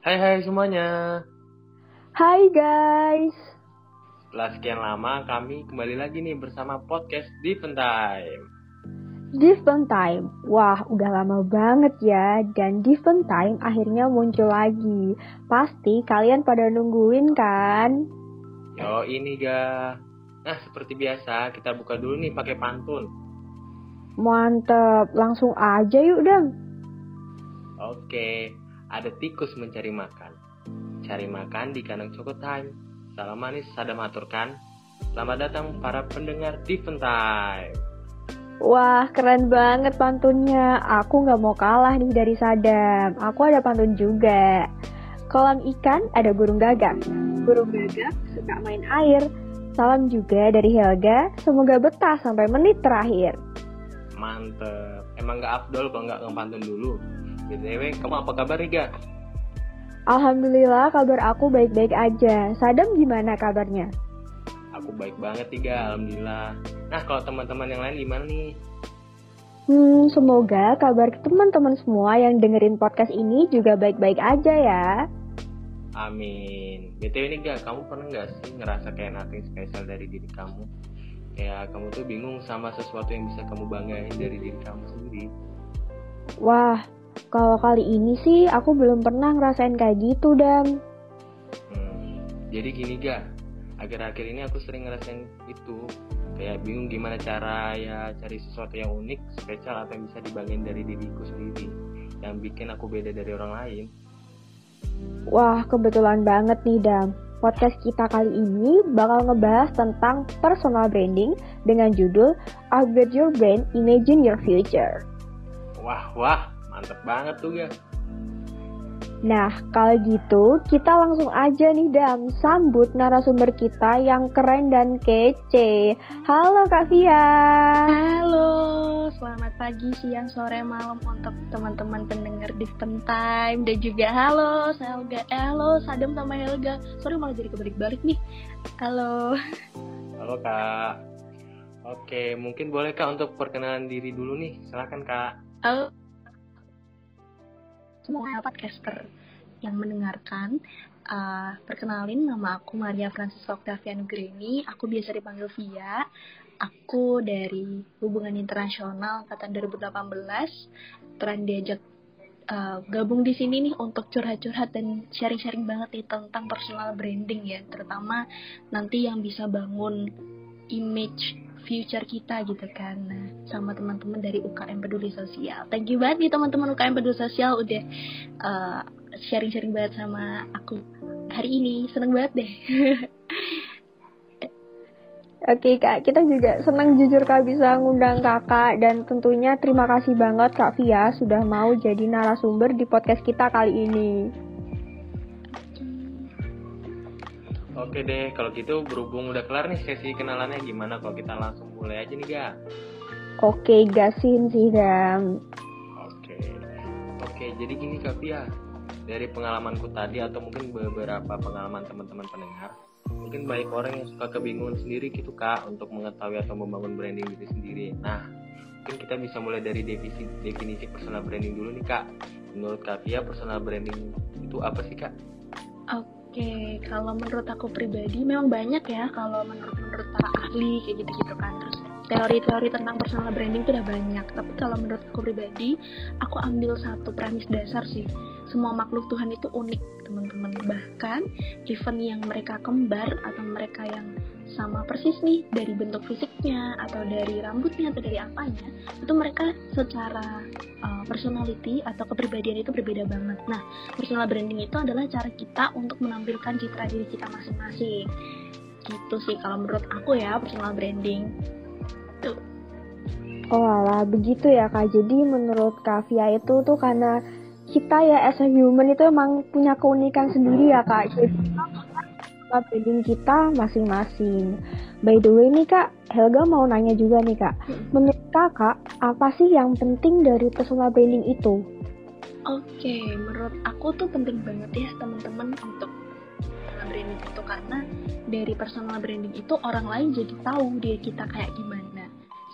Hai hai semuanya. Hai guys. Setelah sekian lama kami kembali lagi nih bersama podcast Different Time. Different Time. Wah, udah lama banget ya dan Different Time akhirnya muncul lagi. Pasti kalian pada nungguin kan? Yo ini ga. Nah seperti biasa kita buka dulu nih pakai pantun. Mantep, langsung aja yuk Dam. Oke, ada tikus mencari makan. Cari makan di kandang Choco Time. Salam manis sadam aturkan. Selamat datang para pendengar Different Time. Wah, keren banget pantunnya. Aku nggak mau kalah nih dari Sadam. Aku ada pantun juga. Kolam ikan ada burung gagak. Burung gagak suka main air. Salam juga dari Helga. Semoga betah sampai menit terakhir. Mantep. Emang gak afdol kalau nggak ngepantun dulu? BTW, kamu apa kabar Riga? Alhamdulillah kabar aku baik-baik aja. Sadam gimana kabarnya? Aku baik banget Riga, Alhamdulillah. Nah, kalau teman-teman yang lain gimana nih? Hmm, semoga kabar teman-teman semua yang dengerin podcast ini juga baik-baik aja ya. Amin. BTW nih gak, kamu pernah gak sih ngerasa kayak nothing spesial dari diri kamu? Kayak kamu tuh bingung sama sesuatu yang bisa kamu banggain dari diri kamu sendiri. Wah, kalau kali ini sih aku belum pernah ngerasain kayak gitu, Dam. Hmm, jadi gini gak, akhir-akhir ini aku sering ngerasain itu. Kayak bingung gimana cara ya cari sesuatu yang unik, spesial atau yang bisa dibanggain dari diriku sendiri. Yang bikin aku beda dari orang lain. Wah, kebetulan banget nih, Dam. Podcast kita kali ini bakal ngebahas tentang personal branding dengan judul Upgrade Your Brand, Imagine Your Future. Wah, wah, mantep banget tuh ya. Nah, kalau gitu kita langsung aja nih Dam, sambut narasumber kita yang keren dan kece. Halo Kak Via. Halo, selamat pagi, siang, sore, malam untuk teman-teman pendengar Different Time dan juga halo Helga, eh, halo Sadam sama Helga. Sorry malah jadi kebalik-balik nih. Halo. Halo Kak. Oke, mungkin boleh Kak untuk perkenalan diri dulu nih. Silakan Kak. Halo. Semua podcaster yang mendengarkan, uh, perkenalin nama aku Maria Francisca Octavia Nugreni. Aku biasa dipanggil Via. Aku dari Hubungan Internasional angkatan 2018. Tren diajak uh, gabung di sini nih untuk curhat-curhat dan sharing-sharing banget nih tentang personal branding ya, terutama nanti yang bisa bangun image future kita gitu kan. Nah, sama teman-teman dari UKM Peduli Sosial. Thank you banget nih teman-teman UKM Peduli Sosial udah uh, sharing-sharing banget sama aku hari ini. Seneng banget deh. Oke kak, kita juga senang jujur kak bisa ngundang kakak. Dan tentunya terima kasih banget kak Via sudah mau jadi narasumber di podcast kita kali ini. Oke deh, kalau gitu berhubung udah kelar nih sesi kenalannya gimana kalau kita langsung mulai aja nih ga? Oke, gasin sih Dam. Oke, oke jadi gini Kak Pia, dari pengalamanku tadi atau mungkin beberapa pengalaman teman-teman pendengar, mungkin banyak orang yang suka kebingungan sendiri gitu Kak untuk mengetahui atau membangun branding diri sendiri. Nah, mungkin kita bisa mulai dari definisi, definisi personal branding dulu nih Kak. Menurut Kak Pia, personal branding itu apa sih Kak? Oke, kalau menurut aku pribadi memang banyak ya kalau menurut menurut para ahli kayak gitu-gitu kan. Terus teori-teori tentang personal branding itu udah banyak. Tapi kalau menurut aku pribadi, aku ambil satu premis dasar sih. Semua makhluk Tuhan itu unik, teman-teman. Bahkan even yang mereka kembar atau mereka yang sama persis nih dari bentuk fisiknya atau dari rambutnya atau dari apanya itu mereka secara uh, personality atau kepribadian itu berbeda banget. Nah, personal branding itu adalah cara kita untuk menampilkan citra diri kita masing-masing. Gitu sih kalau menurut aku ya personal branding. Tuh. Oh alah, begitu ya kak. Jadi menurut Kak Via itu tuh karena kita ya as a human itu emang punya keunikan sendiri ya kak. Jadi branding kita masing-masing. By the way nih kak, Helga mau nanya juga nih kak. Menurut kakak, apa sih yang penting dari personal branding itu? Oke, menurut aku tuh penting banget ya teman-teman untuk personal branding itu karena dari personal branding itu orang lain jadi tahu dia kita kayak gimana.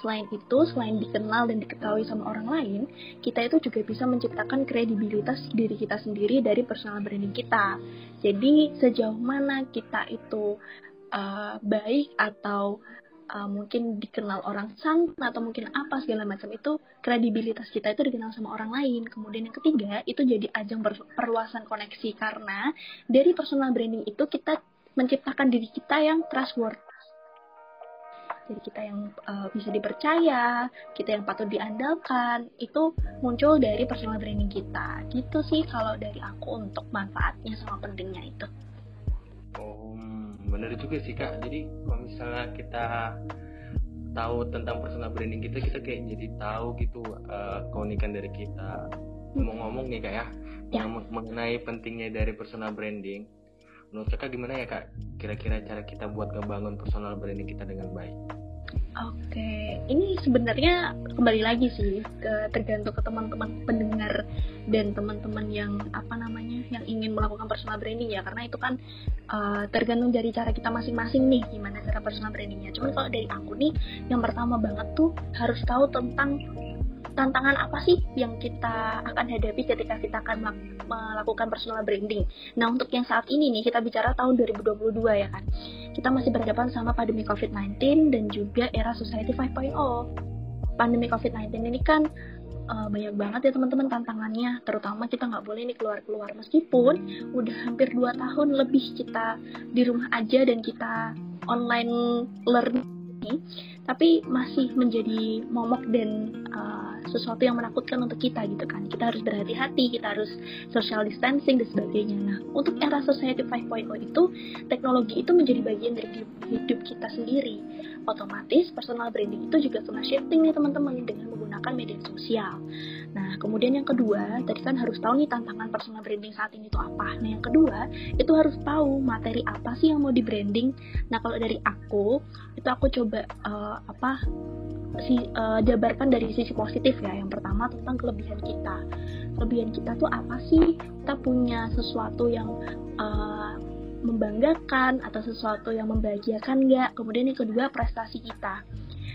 Selain itu, selain dikenal dan diketahui sama orang lain, kita itu juga bisa menciptakan kredibilitas diri kita sendiri dari personal branding kita. Jadi, sejauh mana kita itu uh, baik atau uh, mungkin dikenal orang sang atau mungkin apa segala macam itu kredibilitas kita itu dikenal sama orang lain. Kemudian yang ketiga itu jadi ajang perluasan koneksi karena dari personal branding itu kita menciptakan diri kita yang trustworthy jadi kita yang uh, bisa dipercaya, kita yang patut diandalkan, itu muncul dari personal branding kita. Gitu sih kalau dari aku untuk manfaatnya sama pentingnya itu. Oh, bener juga sih kak. Jadi kalau misalnya kita tahu tentang personal branding kita, kita kayak jadi tahu gitu uh, keunikan dari kita. Ngomong-ngomong nih kak ya, ya. mengenai pentingnya dari personal branding, menurut kakak gimana ya kak? Kira-kira cara kita buat ngebangun personal branding kita dengan baik? Oke, ini sebenarnya kembali lagi sih ke tergantung ke teman-teman pendengar dan teman-teman yang apa namanya yang ingin melakukan personal branding ya. Karena itu kan uh, tergantung dari cara kita masing-masing nih gimana cara personal brandingnya. Cuman kalau dari aku nih yang pertama banget tuh harus tahu tentang tantangan apa sih yang kita akan hadapi ketika kita akan melakukan personal branding. Nah, untuk yang saat ini nih, kita bicara tahun 2022 ya kan. Kita masih berhadapan sama pandemi COVID-19 dan juga era Society 5.0. Pandemi COVID-19 ini kan uh, banyak banget ya teman-teman tantangannya terutama kita nggak boleh nih keluar-keluar meskipun udah hampir 2 tahun lebih kita di rumah aja dan kita online learning tapi masih menjadi momok dan uh, sesuatu yang menakutkan untuk kita gitu kan. Kita harus berhati-hati kita harus social distancing dan sebagainya. Nah untuk era society 5.0 itu teknologi itu menjadi bagian dari hidup kita sendiri otomatis personal branding itu juga kena shifting nih teman-teman dengan menggunakan media sosial nah kemudian yang kedua tadi kan harus tahu nih tantangan personal branding saat ini itu apa nah yang kedua itu harus tahu materi apa sih yang mau di branding nah kalau dari aku itu aku coba uh, apa si uh, jabarkan dari sisi positif ya. Yang pertama tentang kelebihan kita. Kelebihan kita tuh apa sih? Kita punya sesuatu yang uh, membanggakan atau sesuatu yang membahagiakan nggak? Kemudian yang kedua prestasi kita.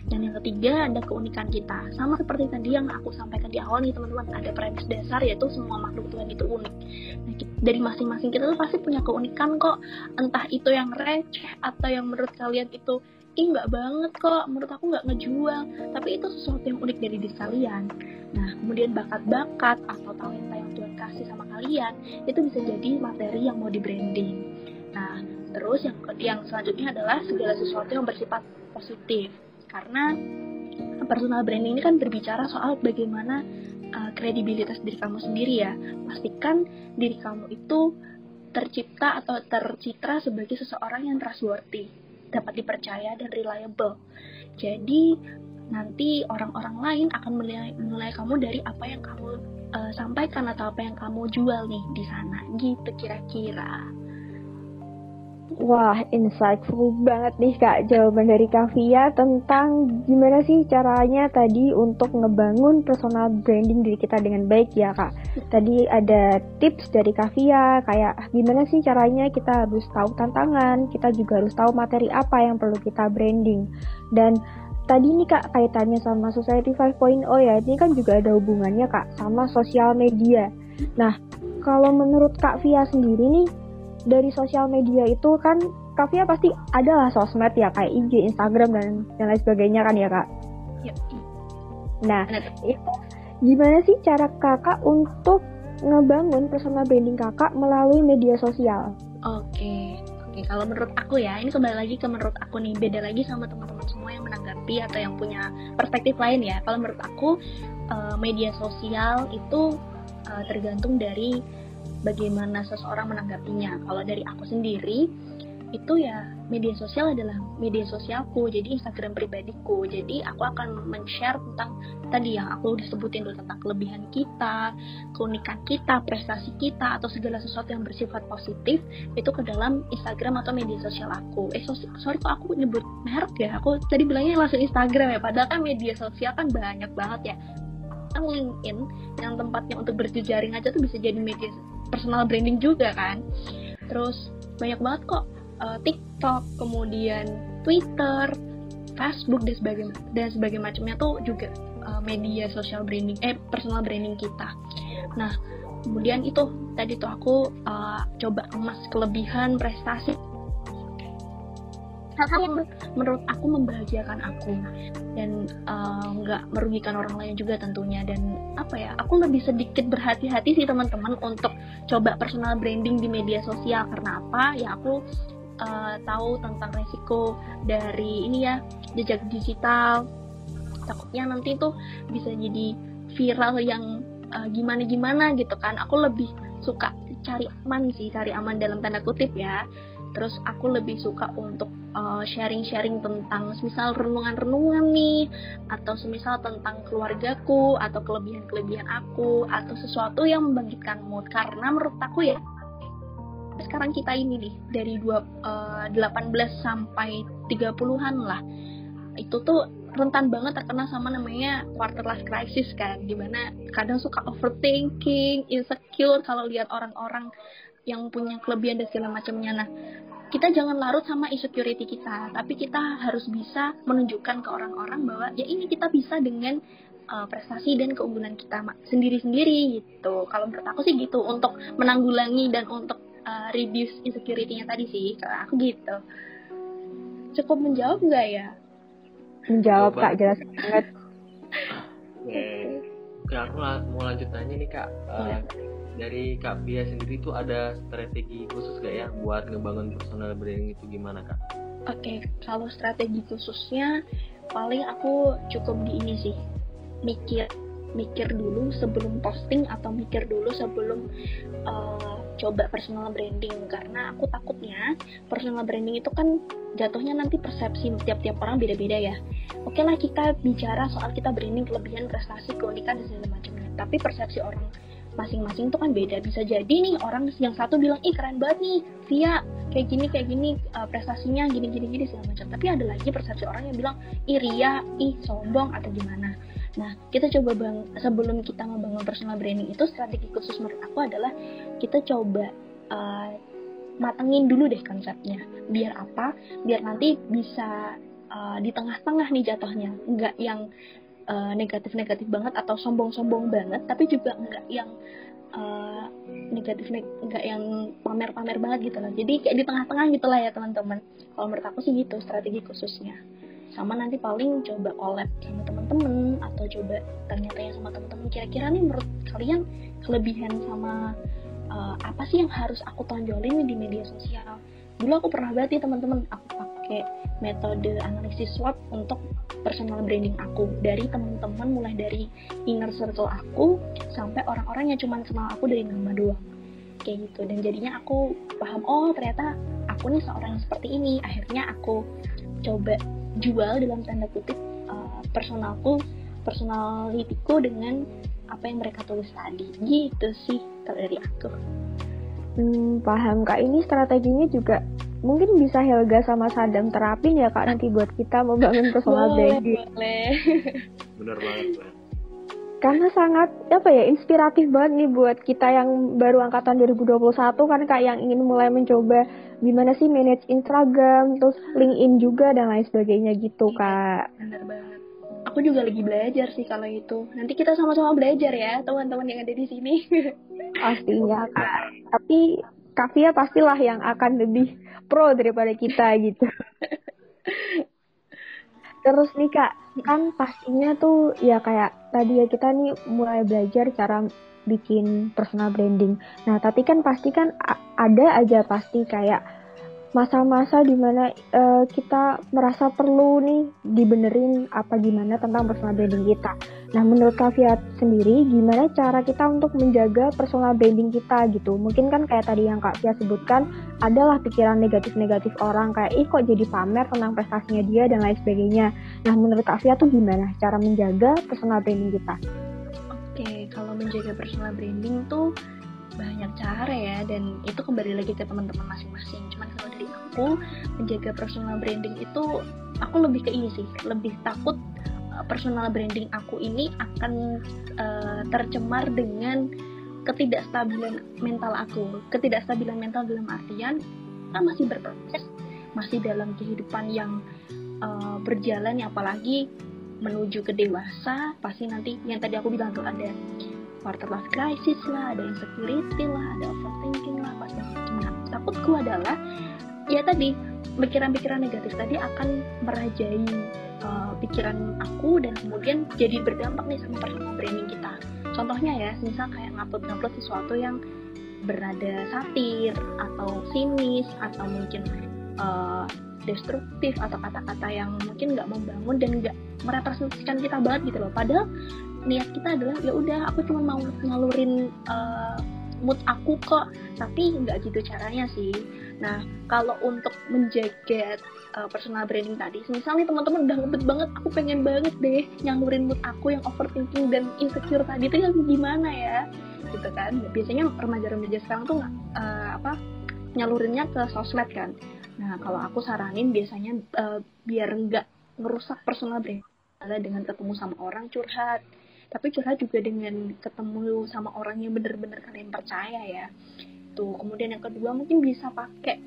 Dan yang ketiga ada keunikan kita. Sama seperti tadi yang aku sampaikan di awal nih teman-teman, ada premis dasar yaitu semua makhluk Tuhan itu unik. Nah, dari masing-masing kita tuh pasti punya keunikan kok. Entah itu yang receh atau yang menurut kalian itu ih nggak banget kok menurut aku nggak ngejual tapi itu sesuatu yang unik dari diri kalian nah kemudian bakat-bakat atau talenta yang Tuhan kasih sama kalian itu bisa jadi materi yang mau di branding terus yang yang selanjutnya adalah segala sesuatu yang bersifat positif karena personal branding ini kan berbicara soal bagaimana uh, kredibilitas diri kamu sendiri ya pastikan diri kamu itu tercipta atau tercitra sebagai seseorang yang trustworthy dapat dipercaya dan reliable. Jadi nanti orang-orang lain akan menilai, menilai kamu dari apa yang kamu uh, sampaikan atau apa yang kamu jual nih di sana. Gitu kira-kira. Wah, insightful banget nih Kak jawaban dari Kavia tentang gimana sih caranya tadi untuk ngebangun personal branding diri kita dengan baik ya Kak. Tadi ada tips dari Kavia kayak gimana sih caranya kita harus tahu tantangan, kita juga harus tahu materi apa yang perlu kita branding. Dan tadi nih Kak kaitannya sama Society 5.0 ya, ini kan juga ada hubungannya Kak sama sosial media. Nah, kalau menurut Kak Via sendiri nih dari sosial media itu kan Kavia pasti adalah sosmed ya kayak IG, Instagram dan yang lain sebagainya kan ya kak. Yep. Nah itu gimana sih cara kakak untuk ngebangun personal branding kakak melalui media sosial? Oke, oke kalau menurut aku ya ini kembali lagi ke menurut aku nih beda lagi sama teman-teman semua yang menanggapi atau yang punya perspektif lain ya. Kalau menurut aku eh, media sosial itu eh, tergantung dari bagaimana seseorang menanggapinya. Kalau dari aku sendiri, itu ya media sosial adalah media sosialku, jadi Instagram pribadiku. Jadi aku akan men-share tentang tadi yang aku udah sebutin dulu tentang kelebihan kita, keunikan kita, prestasi kita, atau segala sesuatu yang bersifat positif itu ke dalam Instagram atau media sosial aku. Eh sorry kok aku nyebut merek ya, aku tadi bilangnya langsung Instagram ya, padahal kan media sosial kan banyak banget ya. LinkedIn yang tempatnya untuk berjejaring aja tuh bisa jadi media personal branding juga kan. Terus banyak banget kok uh, TikTok kemudian Twitter Facebook dan sebagainya dan sebagainya macamnya tuh juga uh, media social branding eh personal branding kita. Nah kemudian itu tadi tuh aku uh, coba emas kelebihan prestasi hal-hal yang menurut aku membahagiakan aku. Dan nggak uh, merugikan orang lain juga tentunya. Dan apa ya aku lebih sedikit berhati-hati sih teman-teman untuk coba personal branding di media sosial. Karena apa? Ya aku uh, tahu tentang resiko dari ini ya jejak digital. Takutnya nanti tuh bisa jadi viral yang uh, gimana gimana gitu kan. Aku lebih suka cari aman sih cari aman dalam tanda kutip ya terus aku lebih suka untuk uh, sharing-sharing tentang misal renungan-renungan nih atau semisal tentang keluargaku atau kelebihan-kelebihan aku atau sesuatu yang membangkitkan mood. Karena menurut aku ya sekarang kita ini nih dari dua, uh, 18 sampai 30-an lah itu tuh rentan banget terkena sama namanya quarter life crisis kan. Di mana kadang suka overthinking insecure kalau lihat orang-orang yang punya kelebihan dan segala macamnya. Nah kita jangan larut sama insecurity kita tapi kita harus bisa menunjukkan ke orang-orang bahwa ya ini kita bisa dengan uh, prestasi dan keunggulan kita sendiri-sendiri gitu. Kalau menurut aku sih gitu untuk menanggulangi dan untuk uh, reduce insecurity-nya tadi sih kalau aku gitu. Cukup menjawab nggak ya? Menjawab kak jelas banget. Oke, aku mau lanjut nanya nih kak. Uh, dari kak Pia sendiri tuh ada strategi khusus gak ya buat ngebangun personal branding itu gimana kak? Oke, kalau strategi khususnya paling aku cukup di ini sih mikir mikir dulu sebelum posting atau mikir dulu sebelum uh, coba personal branding karena aku takutnya personal branding itu kan jatuhnya nanti persepsi tiap-tiap orang beda-beda ya. Oke lah kita bicara soal kita branding kelebihan prestasi keunikan dan segala macamnya. Tapi persepsi orang masing-masing itu kan beda. Bisa jadi nih orang yang satu bilang ih keren banget nih via kayak gini kayak gini uh, prestasinya gini gini gini segala macam. Tapi ada lagi persepsi orang yang bilang ih ria ih sombong atau gimana Nah, kita coba bang sebelum kita membangun personal branding itu strategi khusus menurut aku adalah kita coba uh, matengin dulu deh konsepnya. Biar apa? Biar nanti bisa uh, di tengah-tengah nih jatuhnya, nggak yang uh, negatif-negatif banget atau sombong-sombong banget, tapi juga nggak yang uh, negatif nggak yang pamer-pamer banget gitu loh. Jadi kayak di tengah-tengah gitulah ya teman-teman. Kalau menurut aku sih gitu strategi khususnya sama nanti paling coba collab sama teman-teman atau coba tanya-tanya sama teman-teman kira-kira nih menurut kalian kelebihan sama uh, apa sih yang harus aku tonjolin di media sosial? Dulu aku pernah berarti teman-teman aku pakai metode analisis SWOT untuk personal branding aku. Dari teman-teman mulai dari inner circle aku sampai orang-orang yang cuma kenal aku dari nama doang. Kayak gitu. Dan jadinya aku paham oh ternyata aku nih seorang yang seperti ini. Akhirnya aku coba jual dalam tanda kutip uh, personalku personalitiku dengan apa yang mereka tulis tadi. Gitu sih kalau dari aku. Hmm, paham kak. Ini strateginya juga mungkin bisa Helga sama Sadam terapin ya kak nanti buat kita membangun personal branding. boleh. Bener banget Bang. Karena sangat apa ya inspiratif banget nih buat kita yang baru angkatan 2021 kan kak yang ingin mulai mencoba gimana sih manage Instagram terus LinkedIn juga dan lain sebagainya gitu iya, kak. bener banget. Aku juga lagi belajar sih kalau itu. Nanti kita sama-sama belajar ya teman-teman yang ada di sini. Pastinya kak. Tapi Kavia pastilah yang akan lebih pro daripada kita gitu terus nih kak kan pastinya tuh ya kayak tadi ya kita nih mulai belajar cara bikin personal branding. Nah, tapi kan pasti kan ada aja pasti kayak masa-masa di mana uh, kita merasa perlu nih dibenerin apa gimana tentang personal branding kita. Nah, menurut Kavia sendiri, gimana cara kita untuk menjaga personal branding kita gitu? Mungkin kan kayak tadi yang Kak Fia sebutkan, adalah pikiran negatif-negatif orang kayak, ih kok jadi pamer tentang prestasinya dia dan lain sebagainya. Nah, menurut Kak Fia tuh gimana cara menjaga personal branding kita? Oke, kalau menjaga personal branding tuh banyak cara ya dan itu kembali lagi ke teman-teman masing-masing. Cuman kalau dari aku menjaga personal branding itu aku lebih ke ini sih, lebih takut uh, personal branding aku ini akan uh, tercemar dengan ketidakstabilan mental aku. Ketidakstabilan mental dalam artian kita masih berproses, masih dalam kehidupan yang uh, berjalan apalagi menuju ke dewasa pasti nanti yang tadi aku bilang tuh ada quarter life crisis lah ada insecurity lah ada overthinking lah pasti nah takutku adalah ya tadi pikiran-pikiran negatif tadi akan merajai uh, pikiran aku dan kemudian jadi berdampak nih sama personal branding kita. Contohnya ya misal kayak ngupload-ngupload sesuatu yang bernada satir atau sinis atau mungkin uh, destruktif atau kata-kata yang mungkin nggak membangun dan nggak merepresentasikan kita banget gitu loh. Padahal niat kita adalah ya udah aku cuma mau ngalurin uh, mood aku kok. Tapi nggak gitu caranya sih. Nah kalau untuk menjaga uh, personal branding tadi misalnya teman-teman udah ngebet banget aku pengen banget deh nyalurin mood aku yang overthinking dan insecure tadi itu yang gimana ya? Gitu kan? Biasanya remaja-remaja sekarang tuh uh, apa nyalurinnya ke sosmed kan? Nah kalau aku saranin biasanya uh, biar nggak ngerusak personal branding. Dengan ketemu sama orang curhat tapi curhat juga dengan ketemu sama orang yang bener-bener kalian percaya ya. Tuh kemudian yang kedua mungkin bisa pakai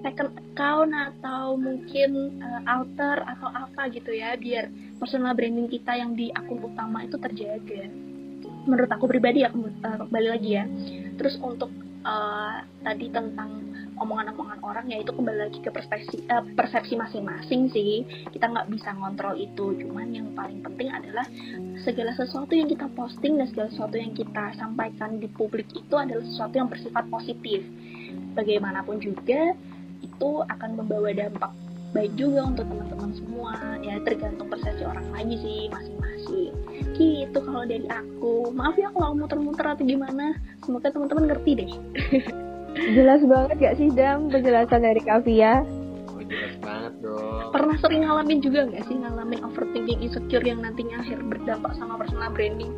second account atau mungkin uh, alter atau apa gitu ya biar personal branding kita yang di akun utama itu terjaga. Menurut aku pribadi ya kembali lagi ya. Terus untuk uh, tadi tentang omongan-omongan orang ya itu kembali lagi ke persepsi uh, persepsi masing-masing sih. Kita nggak bisa ngontrol itu. Cuman yang paling penting adalah segala sesuatu yang kita posting dan segala sesuatu yang kita sampaikan di publik itu adalah sesuatu yang bersifat positif. Bagaimanapun juga itu akan membawa dampak baik juga untuk teman-teman semua. Ya tergantung persepsi orang lagi sih masing-masing. Gitu kalau dari aku. Maaf ya kalau muter-muter atau gimana. Semoga teman-teman ngerti deh Jelas banget gak sih Dam penjelasan dari Kavia? Oh jelas banget dong. Pernah sering ngalamin juga gak sih ngalamin overthinking insecure yang nantinya akhir berdampak sama personal branding?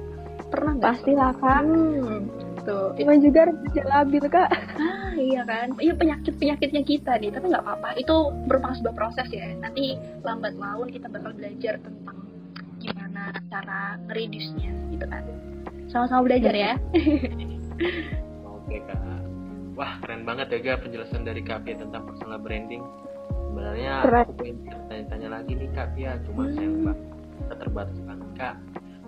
Pernah gak? Pastilah kak. Hmm, tuh. Cuma juga remaja labil kak. Ah iya kan. Iya penyakit penyakitnya kita nih. Tapi nggak apa-apa. Itu merupakan sebuah proses ya. Nanti lambat laun kita bakal belajar tentang gimana cara ngereduce-nya gitu kan. Sama-sama belajar ya. Oke kak. Wah keren banget ya Ga penjelasan dari Kak Pia tentang personal branding. Sebenarnya Keren. aku pengen tanya-tanya lagi nih Kak Pia, cuma Hmm. kita terbatas banget Kak.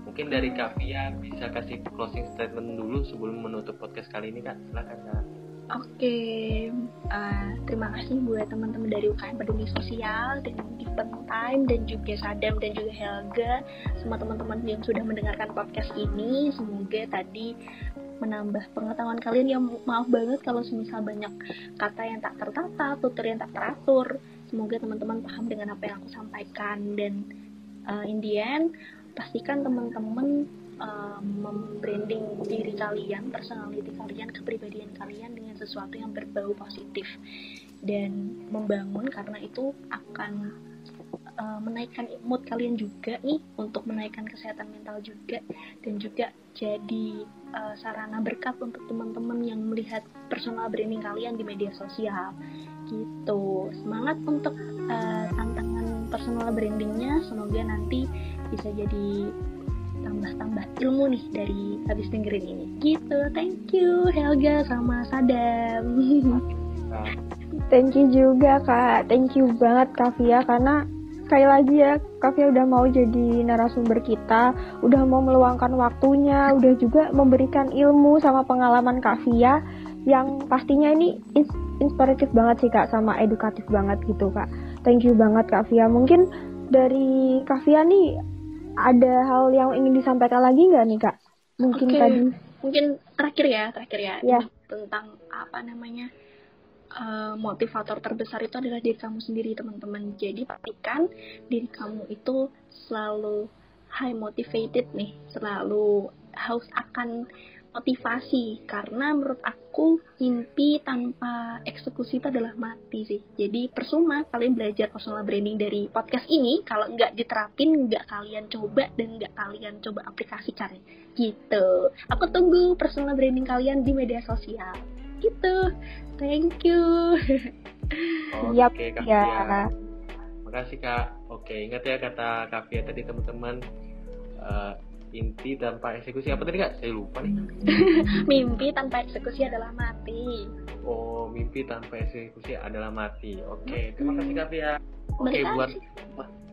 Mungkin dari Kak Pia bisa kasih closing statement dulu sebelum menutup podcast kali ini Kak. Silakan Kak. Oke, eh, terima kasih buat teman-teman dari UKM Peduli Sosial dan Given Time dan juga Sadam dan juga Helga, semua teman-teman yang sudah mendengarkan podcast ini. Semoga tadi menambah pengetahuan kalian. Yang maaf banget kalau semisal banyak kata yang tak tertata, tutur yang tak teratur. Semoga teman-teman paham dengan apa yang aku sampaikan. Dan eh, in pastikan teman-teman uh, membranding diri kalian, personality kalian, kepribadian kalian dengan sesuatu yang berbau positif. Dan membangun karena itu akan uh, menaikkan mood kalian juga nih untuk menaikkan kesehatan mental juga dan juga jadi uh, sarana berkat untuk teman-teman yang melihat personal branding kalian di media sosial. Gitu. Semangat untuk uh, tantangan personal brandingnya. Semoga nanti bisa jadi tambah-tambah ilmu nih dari habis dengerin ini. Gitu. Thank you Helga sama Sadam. Thank you juga kak. Thank you banget Kavia karena sekali lagi ya Kavia udah mau jadi narasumber kita, udah mau meluangkan waktunya, udah juga memberikan ilmu sama pengalaman Kavia yang pastinya ini ins- inspiratif banget sih kak sama edukatif banget gitu kak. Thank you banget Kavia. Mungkin dari Kavia nih ada hal yang ingin disampaikan lagi nggak nih kak? Mungkin Oke. tadi. mungkin terakhir ya terakhir ya. Ini tentang apa namanya eh, motivator terbesar itu adalah diri kamu sendiri teman-teman. Jadi pastikan diri kamu itu selalu high motivated nih selalu haus akan motivasi. Karena menurut aku mimpi tanpa eksekusi itu adalah mati sih. Jadi percuma kalian belajar personal branding dari podcast ini. Kalau nggak diterapin nggak kalian coba dan nggak kalian coba aplikasikan gitu. Aku tunggu personal branding kalian di media sosial gitu thank you Oke Kak ya. Pia. Makasih Kak. Oke ingat ya kata Kak Pia tadi teman-teman. Eh, inti tanpa eksekusi apa tadi Kak? Saya lupa nih. mimpi tanpa eksekusi adalah mati Oh, mimpi tanpa eksekusi adalah mati. Oke, terima kasih Kak Pia. Oke Balik buat.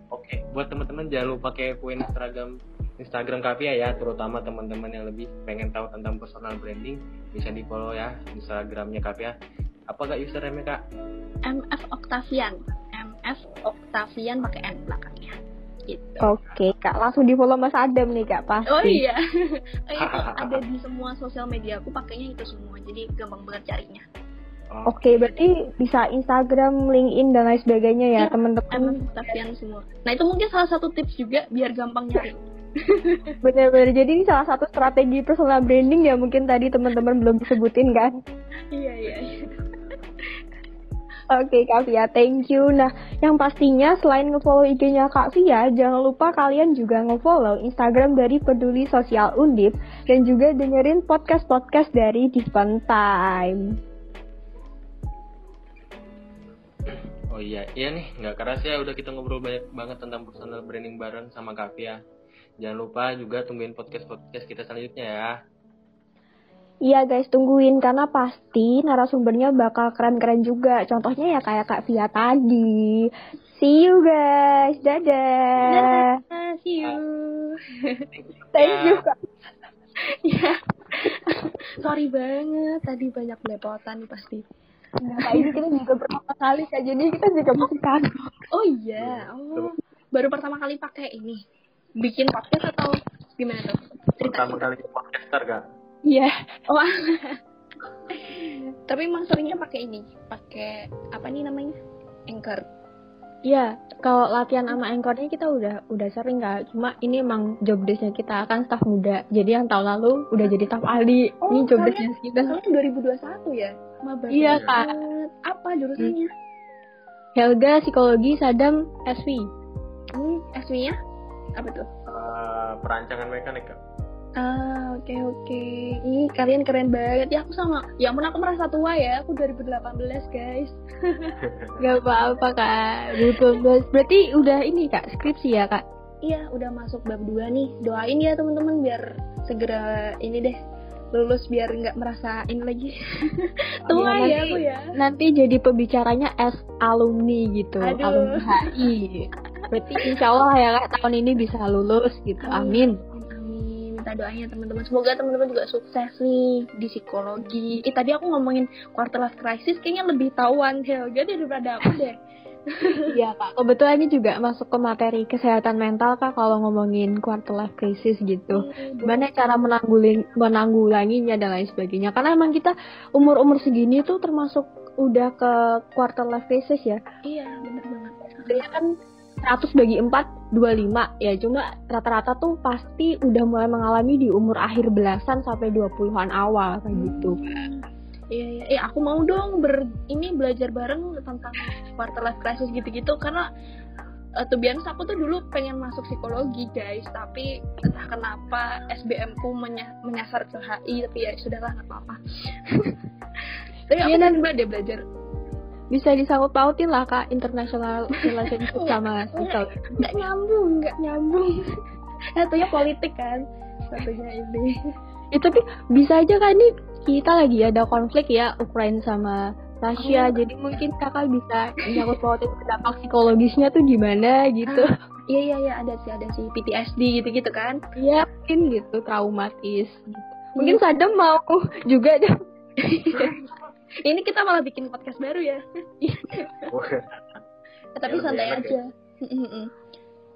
Oke, buat teman-teman jangan lupa kepoin Instagram Instagram Kavia ya, terutama teman-teman yang lebih pengen tahu tentang personal branding bisa di follow ya Instagramnya Kavia. Apa gak username kak? MF Octavian MF Octavian pakai N belakangnya gitu Oke kak, langsung di follow Mas Adam nih kak pasti. Oh iya, Eh, itu ada di semua sosial media aku pakainya itu semua, jadi gampang banget carinya. Oke, berarti bisa Instagram, LinkedIn dan lain sebagainya ya Iya, teman-teman. Octavian semua. Nah itu mungkin salah satu tips juga biar gampang nyari. Bener-bener. Jadi ini salah satu strategi personal branding ya mungkin tadi teman-teman belum disebutin kan. iya iya. iya. Oke Kak Via, thank you. Nah, yang pastinya selain ngefollow IG-nya Kak Via, jangan lupa kalian juga ngefollow Instagram dari Peduli Sosial Undip dan juga dengerin podcast-podcast dari Different Time. oh iya, iya nih nggak keras ya udah kita ngobrol banyak banget tentang personal branding bareng sama Kavia. Jangan lupa juga tungguin podcast-podcast kita selanjutnya ya. Iya guys, tungguin karena pasti narasumbernya bakal keren-keren juga. Contohnya ya kayak Kak Via tadi. See you guys. Dadah. Ah, see you. Thank you Kak. Ya. Sorry banget, tadi banyak belepotan nih pasti. Nah, ini kita juga pertama kali Kak, jadi kita juga masih kagum. Oh iya, oh baru pertama kali pakai ini. Bikin podcast atau gimana tuh? Pertama kali ke podcaster kak. Iya. Oh. Tapi emang seringnya pakai ini, pakai apa nih namanya? Anchor. Iya, kalau latihan sama anchornya kita udah udah sering kak. Cuma ini emang job desknya kita kan staff muda. Jadi yang tahun lalu udah jadi staff ahli. Oh, ini job desknya kita. Kalian 2021 ya? Maba Iya. Kak. Apa jurusannya? Helga psikologi, Sadam SV. Hmm, SV-nya? Apa tuh? Eh, perancangan mekanik kak. Ah, oke oke. Ih, kalian keren banget. Ya aku sama. Ya ampun aku merasa tua ya. Aku 2018, guys. Gak apa-apa kak. 2012. Berarti udah ini kak skripsi ya kak. Iya, udah masuk bab 2 nih. Doain ya teman-teman biar segera ini deh lulus biar nggak merasa ini lagi. tua Iya, ya nanti- aku ya. Nanti jadi pembicaranya as alumni gitu, Aduh. alumni HI. Berarti insya Allah ya kak tahun ini bisa lulus gitu. Amin. Amin. Minta doanya teman-teman. Semoga teman-teman juga sukses nih di psikologi. Eh tadi aku ngomongin quarter life crisis kayaknya lebih tahuan Helga daripada aku deh. Iya kak, kebetulan ini juga masuk ke materi kesehatan mental kak kalau ngomongin quarter life crisis gitu. Gimana cara menangguling, menanggulanginya dan lain sebagainya. Karena emang kita umur-umur segini tuh termasuk udah ke quarter life crisis ya. Iya, bener banget. Sebenarnya kan 100 bagi 4, 25 ya. Cuma rata-rata tuh pasti udah mulai mengalami di umur akhir belasan sampai 20-an awal kayak gitu. Iya, iya. Eh, aku mau dong ber ini belajar bareng tentang quarter life crisis gitu-gitu karena uh, tuh biasa aku tuh dulu pengen masuk psikologi guys tapi entah kenapa SBM ku menya- menyasar ke HI tapi ya sudahlah nggak apa-apa tapi aku Iya, yeah, dia belajar Bisa disangkut pautin lah kak international relationship sama social. nggak nyambung nggak nyambung satunya politik kan satunya ini Ya, tapi bisa aja kan nih kita lagi ada konflik ya Ukraina sama Rusia, Oh. jadi mungkin kakak bisa nyangkut pautin dampak psikologisnya tuh gimana gitu. iya iya iya ada sih ada sih PTSD gitu-gitu kan Iya mungkin gitu traumatis. Gitu. Mungkin Sadam mau juga dong. ini kita malah bikin podcast baru ya. Eh, tapi Ya, santai lebih enak aja. Mm-mm.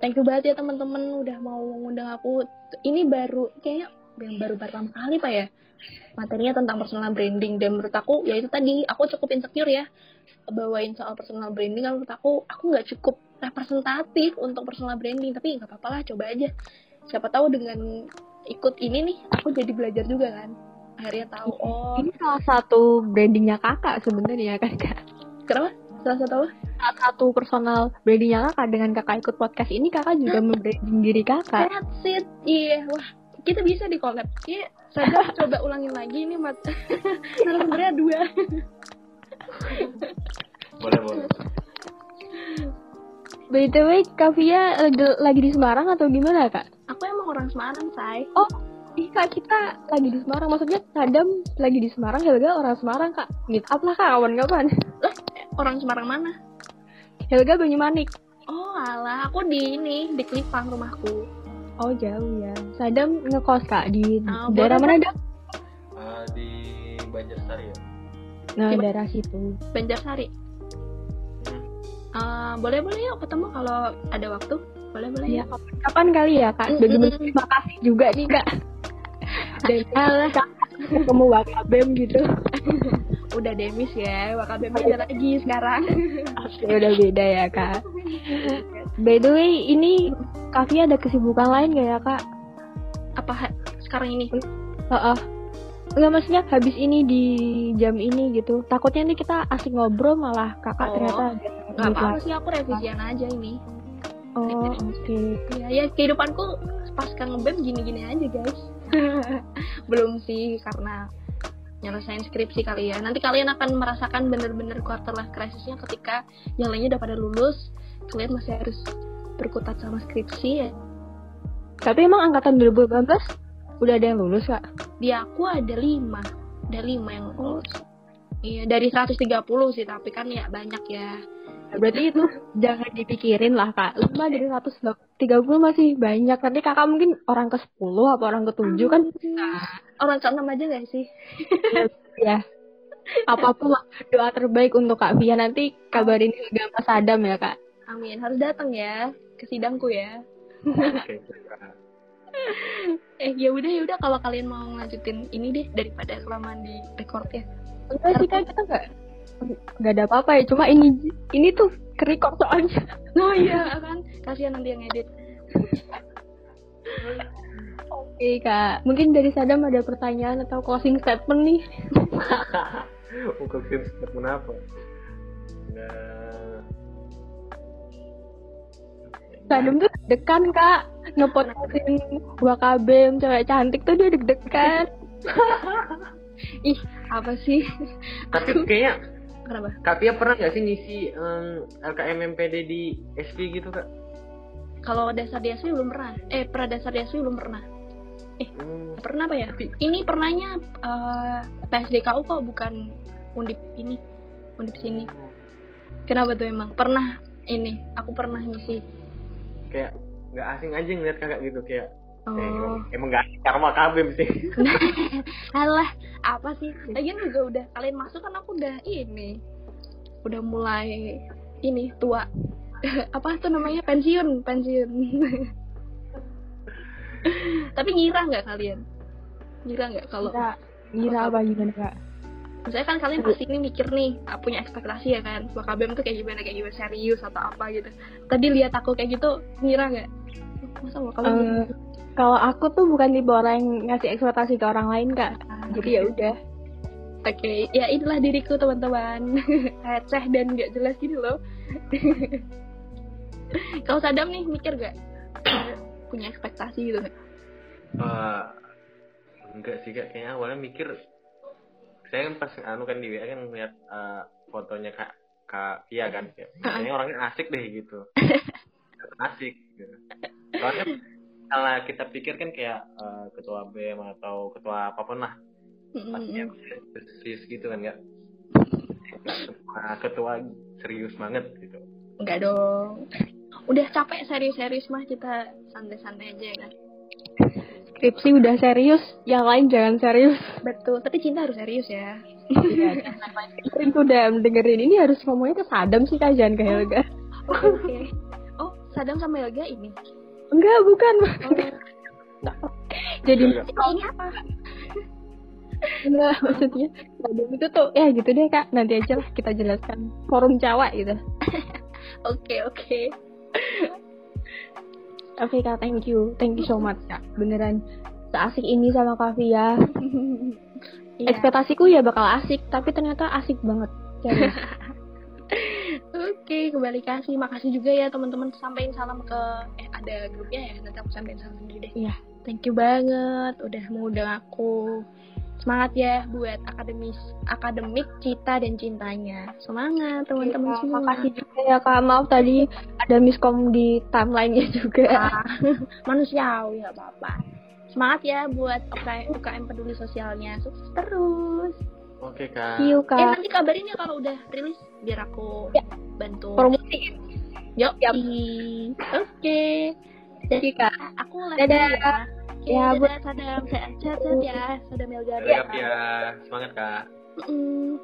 Thank you banget ya teman-teman udah mau mengundang aku. Ini baru kayaknya yang baru pertama kali pak ya. Materinya tentang personal branding. Dan menurut aku ya itu tadi aku cukup insecure ya. Bawain soal personal branding kalau menurut aku aku nggak cukup representatif untuk personal branding. Tapi nggak apa-apa lah coba aja. Siapa tahu dengan ikut ini nih aku jadi belajar juga kan akhirnya tahu oh Ini salah satu brandingnya kakak sebenarnya kan kak. kenapa salah satu apa? Salah satu personal brandingnya kakak dengan kakak ikut podcast ini kakak juga membranding diri kakak. That's it. Iya, wah kita bisa di collab. Iya, sadar coba ulangin lagi nih mat. Narasumbernya dua. boleh boleh By the way, Kak Via lagi, lagi di Semarang atau gimana kak? Aku emang orang Semarang, say. Oh, ih kak kita lagi di Semarang. Maksudnya Sadam lagi di Semarang, Helga orang Semarang kak. Meet up lah kak kawan-kawan. Lah, orang Semarang mana? Helga Banyumanik. Oh alah, aku di ini di Kelipang rumahku. Oh jauh ya. Sadam ngekos kak di Ah, daerah mana dah? Ah, di Banjarsari ya Nah Di- daerah situ. Banjarsari. Eh, boleh boleh yuk ketemu kalau ada waktu. Boleh boleh. Ya kapan, kapan kali ya kak? Sebagai Mm-mm. bentuk terima kasih juga nih kak. Dan ketemu Wakabem gitu. udah demis ya. Wakabe beda lagi sekarang. Ya udah beda ya kak. By the way ini Kavi ada kesibukan lain gak ya kak? Apa sekarang ini? Heeh. Enggak maksudnya habis ini di jam ini gitu. Takutnya nih kita asik ngobrol malah kakak Oh, ternyata ada Gak duit apa-apa sih aku revisian aja ini. Oh oke. Ya, ya kehidupanku pasca ngebem gini-gini aja guys. Belum sih karena nyelesain skripsi kali ya. Nanti kalian akan merasakan bener-bener quarter life crisisnya ketika yang lainnya udah pada lulus. Kalian masih harus berkutat sama skripsi ya. Tapi emang angkatan 2018 udah ada yang lulus kak? Di aku ada lima, ada lima yang lulus. Iya dari 130 sih tapi kan ya banyak ya. Berarti itu jangan dipikirin lah kak. 5 dari 130 masih banyak. Nanti kakak mungkin orang ke 10 apa orang ke 7 kan? Orang ke enam aja gak sih? ya. Apa pun lah doa terbaik untuk Kak Via nanti kabarin juga Mas Adam ya kak. Amin. Harus datang ya ke sidangku ya. oke Eh ya udah ya udah kalau kalian mau ngelanjutin ini deh daripada kelamaan di record ya. Enggak sih kak kita nggak nggak ada apa-apa ya. Cuma ini ini tuh kerekord soalnya. Oh iya kan kasihan nanti yang edit. Oke kak. Mungkin dari Sadam ada pertanyaan atau closing statement nih. Untuk statement apa? Nah, Sadam tuh deg-degan kak. Ngepotin Wakabem cewek cantik tuh dia deg-degan. Ih apa sih? tapi kayaknya Kenapa? Kak Pia pernah nggak sih ngisi em, LKM MPD di SV gitu kak? Kalau dasar di SV belum pernah. Eh pra dasar di SV belum pernah. Hmm, Pernah apa ya? Ini pernahnya eh PSDKU kok bukan undip ini, undip sini. Kenapa tuh emang? Pernah ini, aku pernah ngisi. kayak nggak asing aja ngeliat kakak gitu kayak Oh. eh, emang, emang nggak asing karma kabem sih. Alah, apa sih? Lagian juga udah kalian masuk kan aku udah ini. Udah mulai ini tua. apa tuh namanya? Pensiun, pensiun. Tapi ngira nggak kalian? Ngira nggak kalau Kak, Ngira apa gimana kak? misalnya kan kalian pasti ini mikir nih, ah, punya ekspektasi ya kan, Wakabem tuh kayak gimana, kayak gimana serius atau apa gitu. Tadi lihat aku kayak gitu, ngira nggak? Masa Wakabem? Eh, kalau aku tuh bukan tipe orang yang ngasih ekspektasi ke orang lain kak. Jadi ya udah. Oke, ya inilah diriku teman-teman. Receh dan nggak jelas gini loh. Kalau Sadam nih mikir gak? Punya ekspektasi gitu nggak? Eh, enggak sih kak, kayaknya awalnya mikir saya kan pas anu kan di WA kan ngeliat eh, fotonya kak kak Pia kan, kayak, kayaknya orangnya asik deh gitu, asik. Gitu. Soalnya kalau kita pikir kan kayak eh, ketua BEM atau ketua apa pun lah, pastinya serius gitu kan nggak? Nah, ketua serius banget gitu. Enggak dong. Udah capek serius-serius mah kita santai-santai aja ya kan. Skripsi udah serius, yang lain jangan serius. Betul, tapi cinta harus serius ya. Itu udah dengerin ini harus ngomongnya ke Sadam sih kak, jangan ke Helga. Oke, oke. Oh, Sadam sama Helga ini. Enggak, bukan. Oh, Jadi ini apa? enggak maksudnya Sadam itu tuh ya gitu deh kak. Nanti aja lah kita jelaskan. Forum cewek gitu. Oke, oke. Oke kak, thank you, thank you so much kak. Beneran seasik ini sama Kak Via. Iya. Ekspektasiku ya bakal asik, tapi ternyata asik banget. Oke, kembali kasih. Makasih juga ya teman-teman sampaikan salam ke eh ada grupnya ya. Nanti aku sampaikan salam sendiri deh. Iya. Thank you banget udah mengundang aku. Semangat ya buat akademis akademik cita dan cintanya. Semangat teman-teman Iya, semua. Makasih juga ya kak. Maaf tadi ada miskom di timelinenya juga. Ah, manusiawi nggak apa-apa. Semangat ya buat UKM, UKM peduli sosialnya. Sukses terus. Oke kak. See you Eh kak. nanti kabarin ya kalau udah rilis biar aku Ya. bantu. Promosi. Yuk. Yap. Oke. Jadi kak. aku live Dadah. ya. Oke, Ya, Bu. dadah, sadam, sehat, sehat ya, sadam Melga. Dadah kak Pia. Semangat kak. Mm-mm.